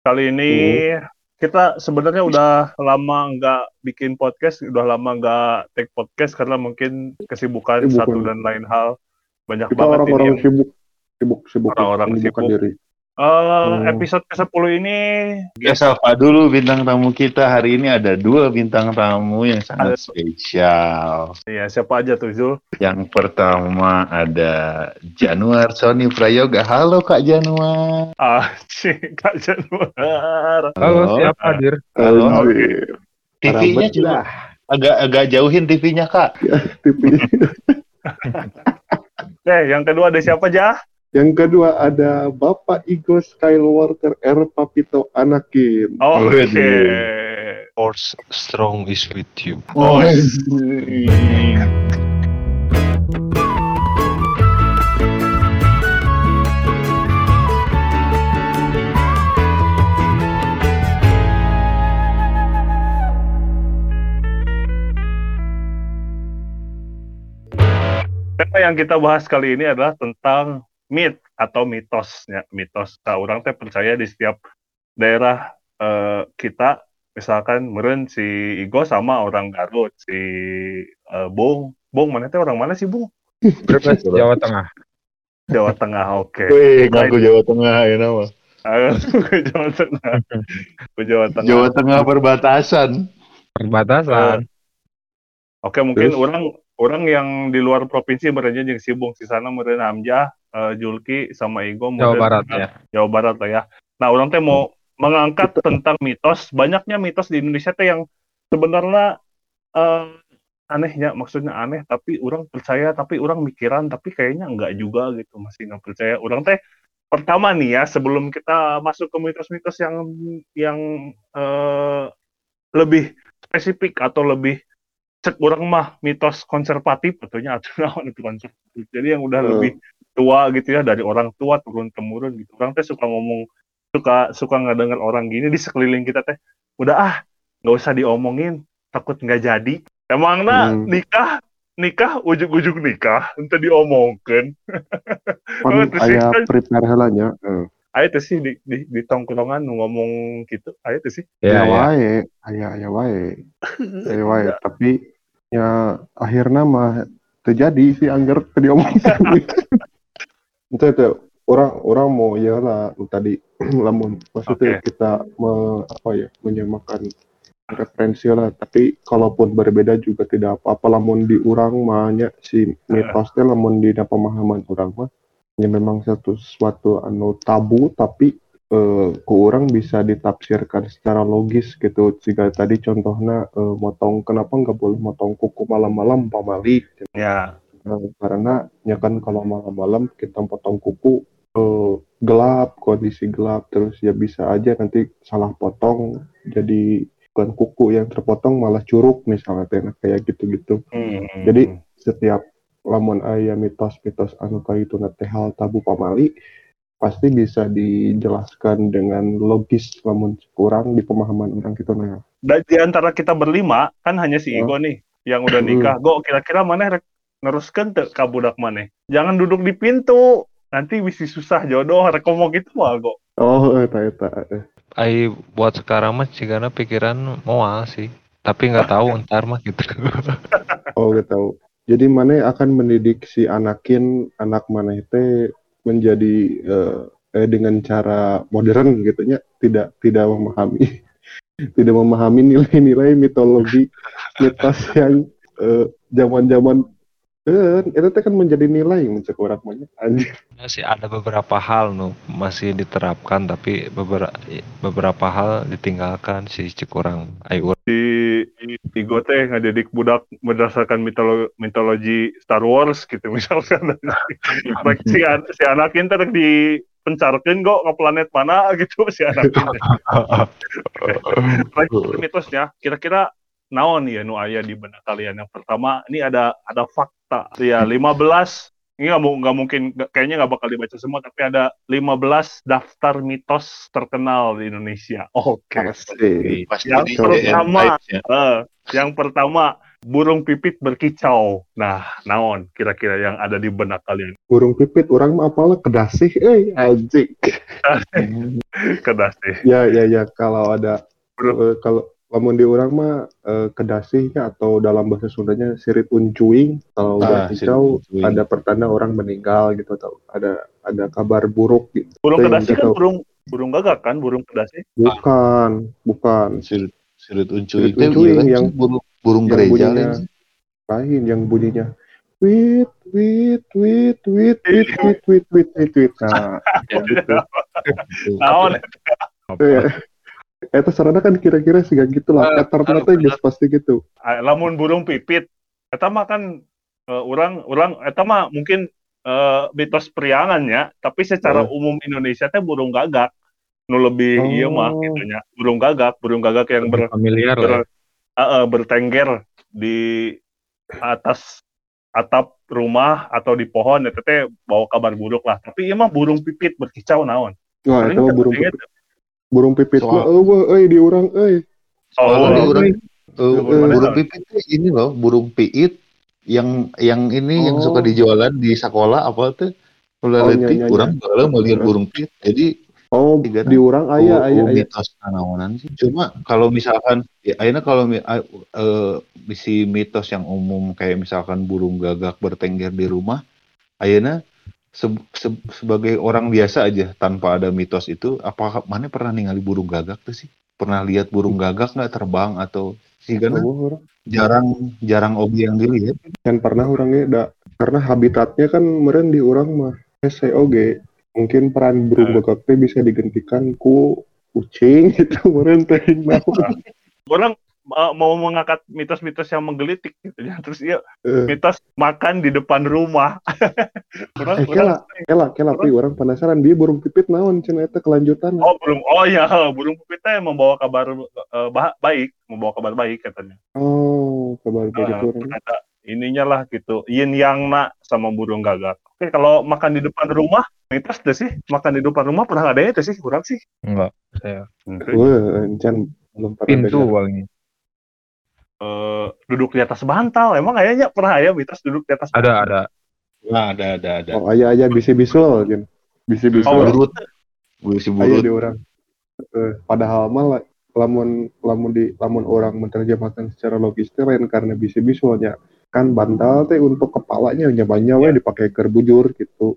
Kali ini kita sebenarnya udah lama nggak bikin podcast, udah lama nggak take podcast karena mungkin kesibukan Kesibukan. satu dan lain hal. Banyak Kita banget ini orang-orang yang sibuk, sibuk, sibuk. Orang-orang sibuk. diri. Eh, Hmm. episode ke-10 ini Ya sapa dulu bintang tamu kita hari ini ada dua bintang tamu yang sangat spesial. ya siapa aja tuh Zul? Yang pertama ada Januar Sony Prayoga. Halo Kak Januar. Ah, si Kak Januar. Halo, siapa hadir? Halo. Anjir, TV-nya juga agak agak jauhin TV-nya Kak. TV. Eh, yang kedua ada siapa Jah? Yang kedua ada Bapak Igo Skywalker R. Papito Anakin. Oh, Oke. Waduh. Force strong is with you. Oh, Tema yang kita bahas kali ini adalah tentang mit atau mitosnya. Mitos. Nah, orang teh percaya di setiap daerah eh, kita, misalkan meren si Igo sama orang Garut, si eh, Bung. Bung, mana teh orang mana sih Bung? Brebes, Jawa Tengah. Jawa Tengah, oke. Wih, ngaku Jawa Tengah ya nama. Ke Jawa Tengah. Jawa Tengah. Jawa Tengah perbatasan. Perbatasan. Oke, mungkin Terus? orang orang yang di luar provinsi merennya jeung si Bung, si sana meren Hamzah, eh, Julki sama Igo Jawa Barat ya. Jawa Barat lah ya. Nah, orang teh mau mengangkat tentang mitos, banyaknya mitos di Indonesia teh yang sebenarnya eh, anehnya, maksudnya aneh, tapi orang percaya, tapi orang mikiran, tapi kayaknya enggak juga gitu, masih nggak percaya. Orang teh pertama nih ya, sebelum kita masuk ke mitos-mitos yang yang eh, lebih spesifik atau lebih cek orang mah mitos konservatif betulnya atau naon itu konservatif. Jadi yang udah Hmm. lebih tua gitu ya dari orang tua turun temurun gitu. Orang teh suka ngomong suka suka nggak dengar orang gini di sekeliling kita teh udah ah nggak usah diomongin takut nggak jadi. Emangnya Hmm. nikah nikah ujuk-ujuk nikah ente diomongkan. Pan Oh, terus aya kan- prepare helanya. Eh, Ayo tuh sih di, di, di tongkrongan ngomong gitu. Ayo tuh sih. Ya, ya. wae, aya aya wae. Aya wae, tapi ya akhirnya mah terjadi si anggar teu diomongkeun. Itu itu orang orang mau ya lah tadi lamun maksudnya Oke. kita me, apa ya menyamakan referensi lah. Tapi kalaupun berbeda juga tidak apa-apa lamun di orang mahnya si mitosnya lamun di pemahaman orang mah. Ya memang satu sesuatu anu tabu tapi eh, ku orang bisa ditafsirkan secara logis gitu. Jika tadi contohnya eh, motong kenapa nggak boleh motong kuku malam-malam pamali Ya. Eh, karena ya kan kalau malam-malam kita potong kuku eh, gelap kondisi gelap terus ya bisa aja nanti salah potong jadi bukan kuku yang terpotong malah curug misalnya nah, kayak gitu-gitu Hmm. Jadi- setiap lamun aya mitos-mitos anu itu teh hal tabu pamali pasti bisa dijelaskan dengan logis lamun kurang di pemahaman orang gitu nah dan di antara kita berlima kan hanya si Oh. Igo nih yang udah nikah. Go kira-kira mana rek neruskan teu ka budak mana? Jangan duduk di pintu. Nanti bisa susah jodoh rek ngomong gitu mah go. oh eta eta eh. Ai buat sekarang mah cigana pikiran moal sih. Tapi nggak tahu ntar mah gitu. Oh, gak tahu. Jadi mana akan mendidik si anakin anak mana itu menjadi eh, eh, dengan cara modern gitu nya, tidak tidak memahami tidak memahami nilai-nilai mitologi mitos yang eh, zaman-zaman eh, itu teh kan menjadi nilai yang mencek orang banyak anjir. Masih ada beberapa hal nu masih diterapkan tapi beberapa beberapa hal ditinggalkan si cikurang ai urang. Si Igo teh ngadidik budak berdasarkan mitolo- mitologi Star Wars gitu misalkan. Si, an- si Anakin teh rek dipencarkeun go ke planet mana gitu si Anakin. teh. Rek mitosnya kira-kira naon ya nu aya di benak kalian yang pertama ini ada ada fakta ya 15 ini nggak nggak mungkin kayaknya nggak bakal dibaca semua tapi ada 15 daftar mitos terkenal di Indonesia oke Asik. Pasti Yang pertama. Ya. Eh, yang pertama burung pipit berkicau. Nah, naon kira-kira yang ada di benak kalian? Burung pipit, orang mah apalah kedasih, eh anjing. Kedasih. Ya, ya, ya. Kalau ada, Burung. eh, kalau lamun di orang mah eh, kedasihnya atau dalam bahasa Sundanya sirit uncuing. Kalau udah Ah, sirit hijau ada pertanda orang meninggal gitu atau ada ada kabar buruk gitu. Burung Itu yang kedasih kan kita- burung burung gagak kan, burung kedasih. Bukan, bukan. Sirut sirut uncuing Sirut teh uncuing iya kan, yang- burung burung yang gereja bunyinya- lain. Lain yang bunyinya wit wit wit wit wit wit wit wit wit wit. Nah, gitu. Naon? Itu ya. Eta sarana kan kira-kira sih gitu lah. Eh, anu, teh geus pasti gitu. Ah, lamun burung pipit eta mah kan eh, orang orang eta mah mungkin eh, mitos priangannya tapi secara Oh. umum Indonesia teh burung gagak nu lebih Oh. iya mah gitu nya burung gagak burung gagak yang ber, familiar lah. ber- eh, eh, bertengger di atas atap rumah atau di pohon eta teh bawa kabar buruk lah tapi iya mah burung pipit berkicau naon Wah, itu mah burung pipit. Burung pipit Soal- mah eueuh euy di urang euy. Soalnya di burung orang eh, Burung pipit ini loh, burung piit yang yang ini yang Oh. suka dijualan di sekolah apa tuh? Ulah Oh, iya, iya, orang kalau melihat burung piit. Jadi Oh, Tiga di urang aya oh, aya oh, aya. mitos nanaonan sih. Cuma kalau misalkan ya akhirnya kalau eh, si mitos yang umum kayak misalkan burung gagak bertengger di rumah, akhirnya se- se- sebagai orang biasa aja tanpa ada mitos itu, apakah mana pernah ningali burung gagak tuh sih? Pernah lihat burung gagak nggak terbang atau sih kan jarang jarang obi yang dilihat. Kan pernah orangnya da, karena habitatnya kan meureun di urang mah SCOG. Mungkin peran burung Eh. gagak teh bisa digantikan ku kucing gitu meureun teh naon. orang uh, mau mengangkat mitos-mitos yang menggelitik gitu ya. Terus iya Eh, mitos makan di depan rumah. Orang, Eh, orang- kela, kela, kela, pi, orang penasaran. Dia burung pipit naon cenah eta kelanjutan. oh burung oh ya burung pipit yang membawa kabar uh, baik. Membawa kabar baik katanya. Oh, kabar Uh, begitu orang. ada ininya lah gitu. Yin yang nak sama burung gagak. Oke kalau makan di depan rumah mitos deh sih? Makan di depan rumah pernah ada itu sih? Kurang sih. Enggak, saya Wah, encan belum pernah pintu dengar. Eh, duduk di atas bantal emang kayaknya pernah ya mitos duduk di atas Ada, ada. Nah, ada ada ada. Oh, aya aya bisi bisul kan. Bisi Oh, bisul. burut, si Aya burut. di orang. Eh, padahal mah la- lamun lamun di lamun orang menerjemahkan secara logis teh lain karena bisi bisulnya kan bantal teh untuk kepalanya nyamannya we dipakai keur bujur gitu.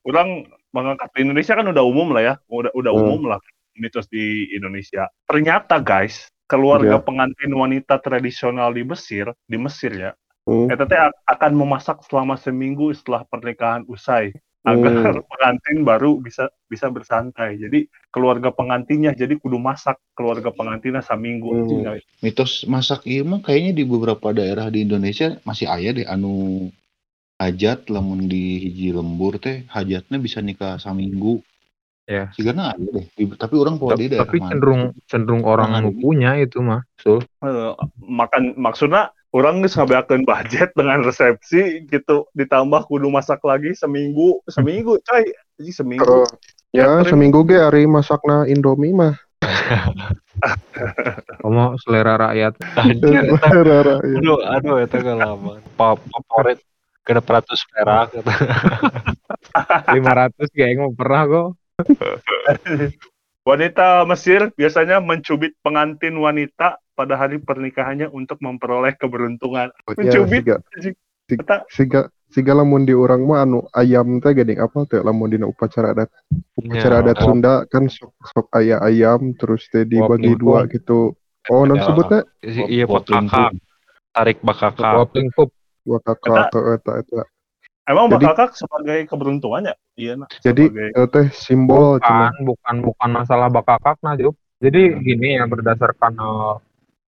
orang mengangkat di Indonesia kan udah umum lah ya, udah udah Hmm. umum lah mitos di Indonesia. Ternyata guys, keluarga Ya. pengantin wanita tradisional di Mesir, di Mesir ya, Hmm. eta teh ak- akan memasak selama seminggu setelah pernikahan usai agar pengantin baru bisa bisa bersantai. Jadi keluarga pengantinnya jadi kudu masak keluarga pengantinnya seminggu. Hmm. mitos masak iya mah kayaknya di beberapa daerah di Indonesia masih aya deh anu hajat lamun di hiji lembur teh hajatnya bisa nikah saminggu Ya. Sigana ada deh tapi orang pola di daerah Tapi mana. cenderung cenderung orang Jangan. nu punya itu mah. Sul. Eh, makan maksudnya orang geus ngabeakeun budget dengan resepsi gitu ditambah kudu masak lagi seminggu seminggu coy jadi seminggu Ya, Catering. seminggu ge ari masakna Indomie mah. Kamu selera rakyat. Rara, ya. Aduh, aduh itu lama. Pop favorit ke peratus perak. 500 kayak mau pernah kok. wanita Mesir biasanya mencubit pengantin wanita pada hari pernikahannya untuk memperoleh keberuntungan Ya, mencubit siga, Eta, siga, siga lamun di urang mah anu ayam teh geuning apa teh lamun dina upacara adat. Upacara Ya, adat oh. Sunda kan sok sok aya ayam terus teh dibagi dua pun. gitu. Oh, non Ya. sebutnya Iya Wapling bakaka, tarik bakaka. Oh, Wapling pup. dua kakak ke eta eta. Emang Jadi- bakal kak sebagai keberuntungan ya iya nak Jadi sebagai eh, teh simbol. Bukan, bukan, bukan masalah bakakak nah, Jup. Jadi gini ya berdasarkan eh,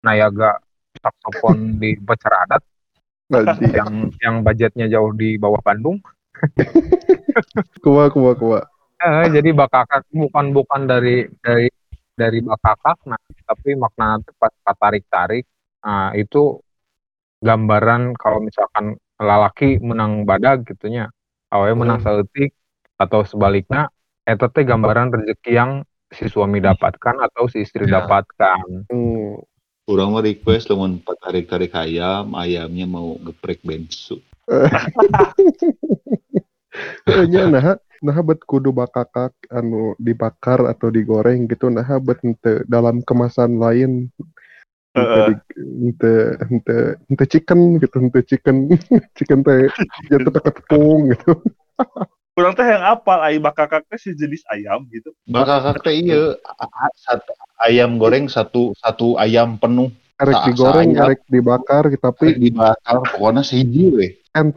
nayaga saksofon di upacara adat yang yang budgetnya jauh di bawah Bandung. Kuwa kuwa kuwa. Eh, jadi bakakak bukan bukan dari dari dari bakakak nah tapi makna pas tarik tarik nah itu gambaran kalau misalkan lalaki menang badag gitunya awe menang saeutik atau sebaliknya eta teh gambaran rezeki yang si suami dapatkan atau si istri Ya. dapatkan Hmm. Urang mah request lamun tarik-tarik ayam, ayamnya mau geprek bensu. Eh, nya nah nah bet kudu bakakak anu dibakar atau digoreng gitu nah bet ente dalam kemasan lain ente ente ente ente chicken gitu ente chicken chicken teh jatuh teka tepung gitu Kurang teh yang apal ai bakakak teh sejenis ayam gitu. Bakakak teh iya satu ayam goreng satu satu ayam penuh arek Sa- digoreng sayap. arek dibakar gitu, tapi tapi dibakar pokoknya sehiji we.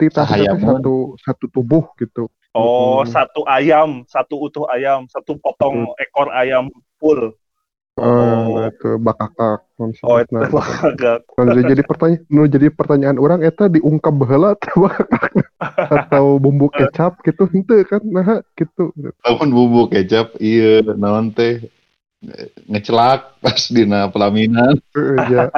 Sahayamun. satu satu tubuh gitu Oh, Mm-mm. satu ayam, satu utuh ayam, satu potong ekor ayam full. Oh, itu bakakak Oh, itu nah, bakakak. Nah, jadi pertanyaan nu jadi pertanyaan orang eta diungkap baheula atau bakakak atau bumbu kecap gitu henteu kan nah gitu Lamun bumbu kecap iya naon teh eh, ngecelak pas dina pelaminan. Heeh, ya.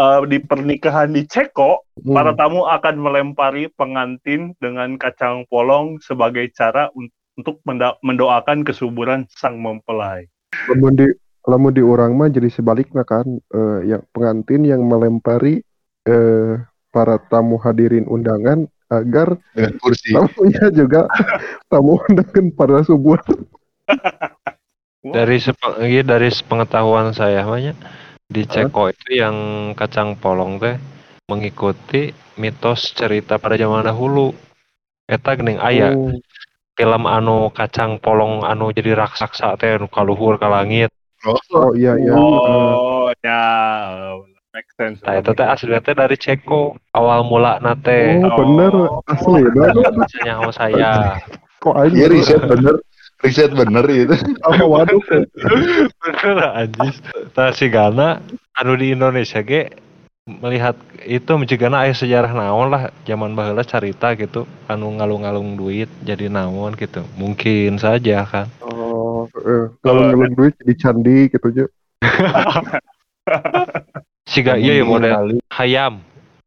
Eh, di pernikahan di Ceko, Hmm. para tamu akan melempari pengantin dengan kacang polong sebagai cara un- untuk mendoakan kesuburan sang mempelai. di lamun di orang mah jadi sebaliknya kan eh, yang pengantin yang melempari eh, para tamu hadirin undangan agar dengan kursi. tamunya juga tamu undangan pada subur Dari sepe- iya, dari sepengetahuan saya banyak di Ceko itu yang kacang polong teh mengikuti mitos cerita pada zaman dahulu. Eta geuning aya Oh, film anu kacang polong anu jadi raksasa teh nu kaluhur ka langit. Oh iya iya Oh, ya, eh, make sense. Nah, itu teh aslinya teh dari Ceko. Awal mula nate oh bener asli dah bahasanya sama saya. kok aing Iya riset bener. Riset bener itu. oh, waduh Bener anjis. Nah, si Gana anu di Indonesia ge melihat itu menjigana aya sejarah naon lah zaman baheula carita gitu anu ngalung-ngalung duit jadi naon gitu mungkin saja kan Oh, eh, kalau ngelung duit jadi candi gitu aja. siga iya ya. model hayam.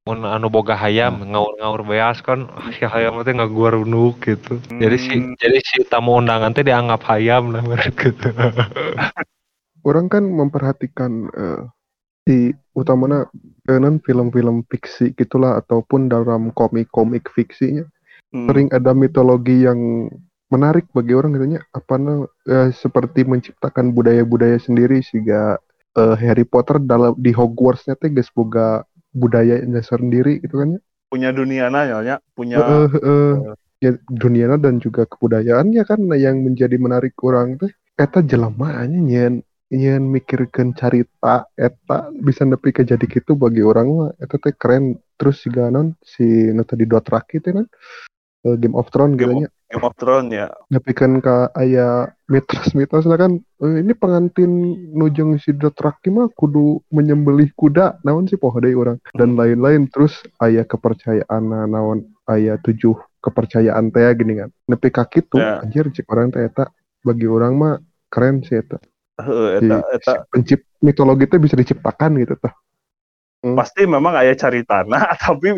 Mun anu boga hayam ngaur-ngaur beas kan ah, si hayam teh ngaguar nuk gitu. Jadi si Hmm. jadi si tamu undangan teh dianggap hayam lah gitu Orang kan memperhatikan eh, di utamanya non film-film fiksi gitulah ataupun dalam komik-komik fiksinya. Hmm. sering ada mitologi yang menarik bagi orang katanya apa eh, seperti menciptakan budaya-budaya sendiri sehingga eh, Harry Potter dalam di Hogwartsnya teh geus boga budayanya sendiri gitu kan ya. punya dunia nanya, punya Eh, eh, ya, duniana dan juga kebudayaannya kan yang menjadi menarik orang teh. Eta jelema nya nyen nyen mikirkeun carita eta bisa nepi ka jadi kitu bagi orang mah. Eta teh keren. Terus si ganon si nu tadi Dothraki teh kan eh, Game of Thrones Game of- Game of Thrones ya. nepikeun ka aya mitos-mitos kan eh, ini pengantin nujung si Dothraki mah kudu menyembelih kuda naon sih poho deui urang? Dan lain-lain terus aya kepercayaan naon aya tujuh kepercayaan teh gini kan. Nepi ka kitu Ya. anjir cek orang teh eta bagi orang mah keren sih eta. Heeh, si, eta eta. si pencip mitologi teh bisa diciptakan gitu tah pasti memang aya caritana tapi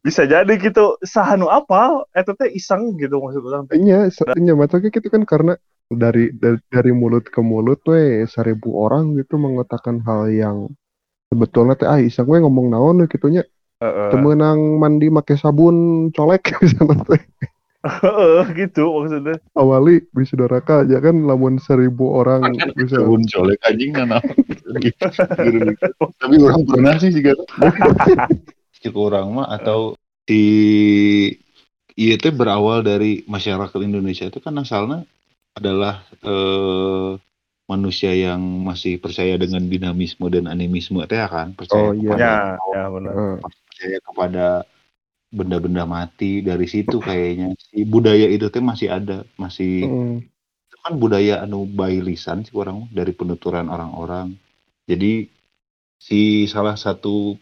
bisa jadi gitu sahanu apa eta teh iseng gitu maksud orang. Iya, iya matanya gitu kan karena dari, dari dari mulut ke mulut we seribu orang gitu mengatakan hal yang sebetulnya teh ah iseng we ngomong naon we gitunya Heeh. temenang mandi make sabun colek misalnya teh Heeh, gitu maksudnya. awali bisa doraka aja kan lamun seribu orang bisa Sabun colek anjing nana. Tapi orang pernah sih juga. Cik orang mah atau di iya itu berawal dari masyarakat Indonesia. Itu kan asalnya adalah eh, manusia yang masih percaya dengan dinamisme dan animisme itu ya kan? Percaya Oh, iya. kepada Ya, ya benar. Percaya kepada benda-benda mati dari situ kayaknya. Si budaya itu teh masih ada masih mm, itu kan budaya anu bayi lisan sih orang dari penuturan orang-orang. Jadi si salah satu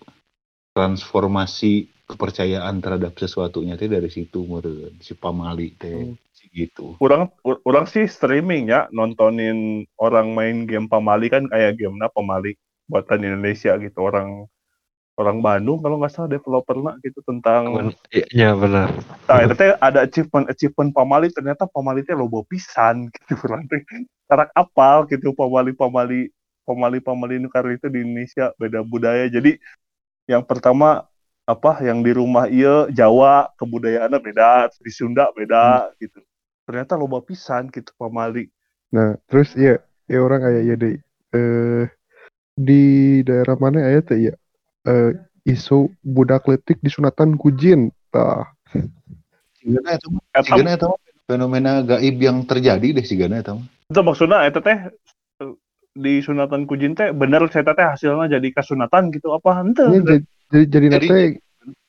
transformasi kepercayaan terhadap sesuatunya teh dari situ meureun si pamali teh Hmm. si gitu Orang orang sih streaming ya nontonin orang main game pamali kan kayak gamenya pamali buatan Indonesia gitu orang orang Bandung kalau nggak salah developernya gitu tentang iya benar nah itu teh ada achievement achievement pamali ternyata pamali teh lobo pisan gitu orang teh karak apal gitu pamali pamali pemali-pemali nukar itu di Indonesia beda budaya. Jadi yang pertama apa yang di rumah iya Jawa kebudayaannya beda, di Sunda beda gitu. Ternyata loba pisan gitu pemali. Nah, terus ya, ya orang kayak ya deh. Eh di daerah mana ya teh ya? Eh isu budak letik disunatan kujin. Tah. Sigana itu sigana itu mah fenomena gaib yang terjadi deh sigana itu mah. itu maksudnya eta teh eh, di sunatan kujin teh bener saya teh hasilnya jadi kasunatan gitu apa henteu Nya jadi jadi nate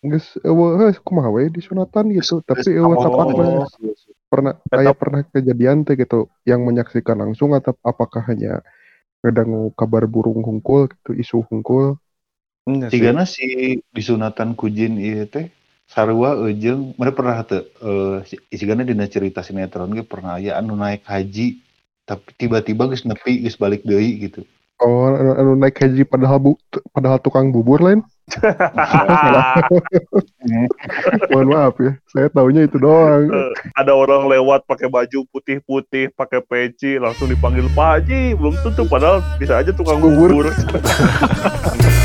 geus eueuh kumaha we disunatan gitu. Tapi eueuh oh. tapakna pernah Eta- kayak pernah kejadian teh gitu yang menyaksikan langsung atau apakah hanya ngedangu kabar burung hungkul gitu isu hungkul Iya sih. Sigana si disunatan kujin ieu teh sarua eujeng mana pernah teu eh si- sigana dina cerita sinetron ge pernah aya anu naik haji tapi tiba-tiba geus nepi geus balik deui gitu. oh anu, anu naik haji padahal bu padahal tukang bubur lain mohon maaf ya saya taunya itu doang Eh, ada orang lewat pakai baju putih-putih, pakai peci, langsung dipanggil Pak Haji. Belum tentu, padahal bisa aja tukang Bubur. bubur.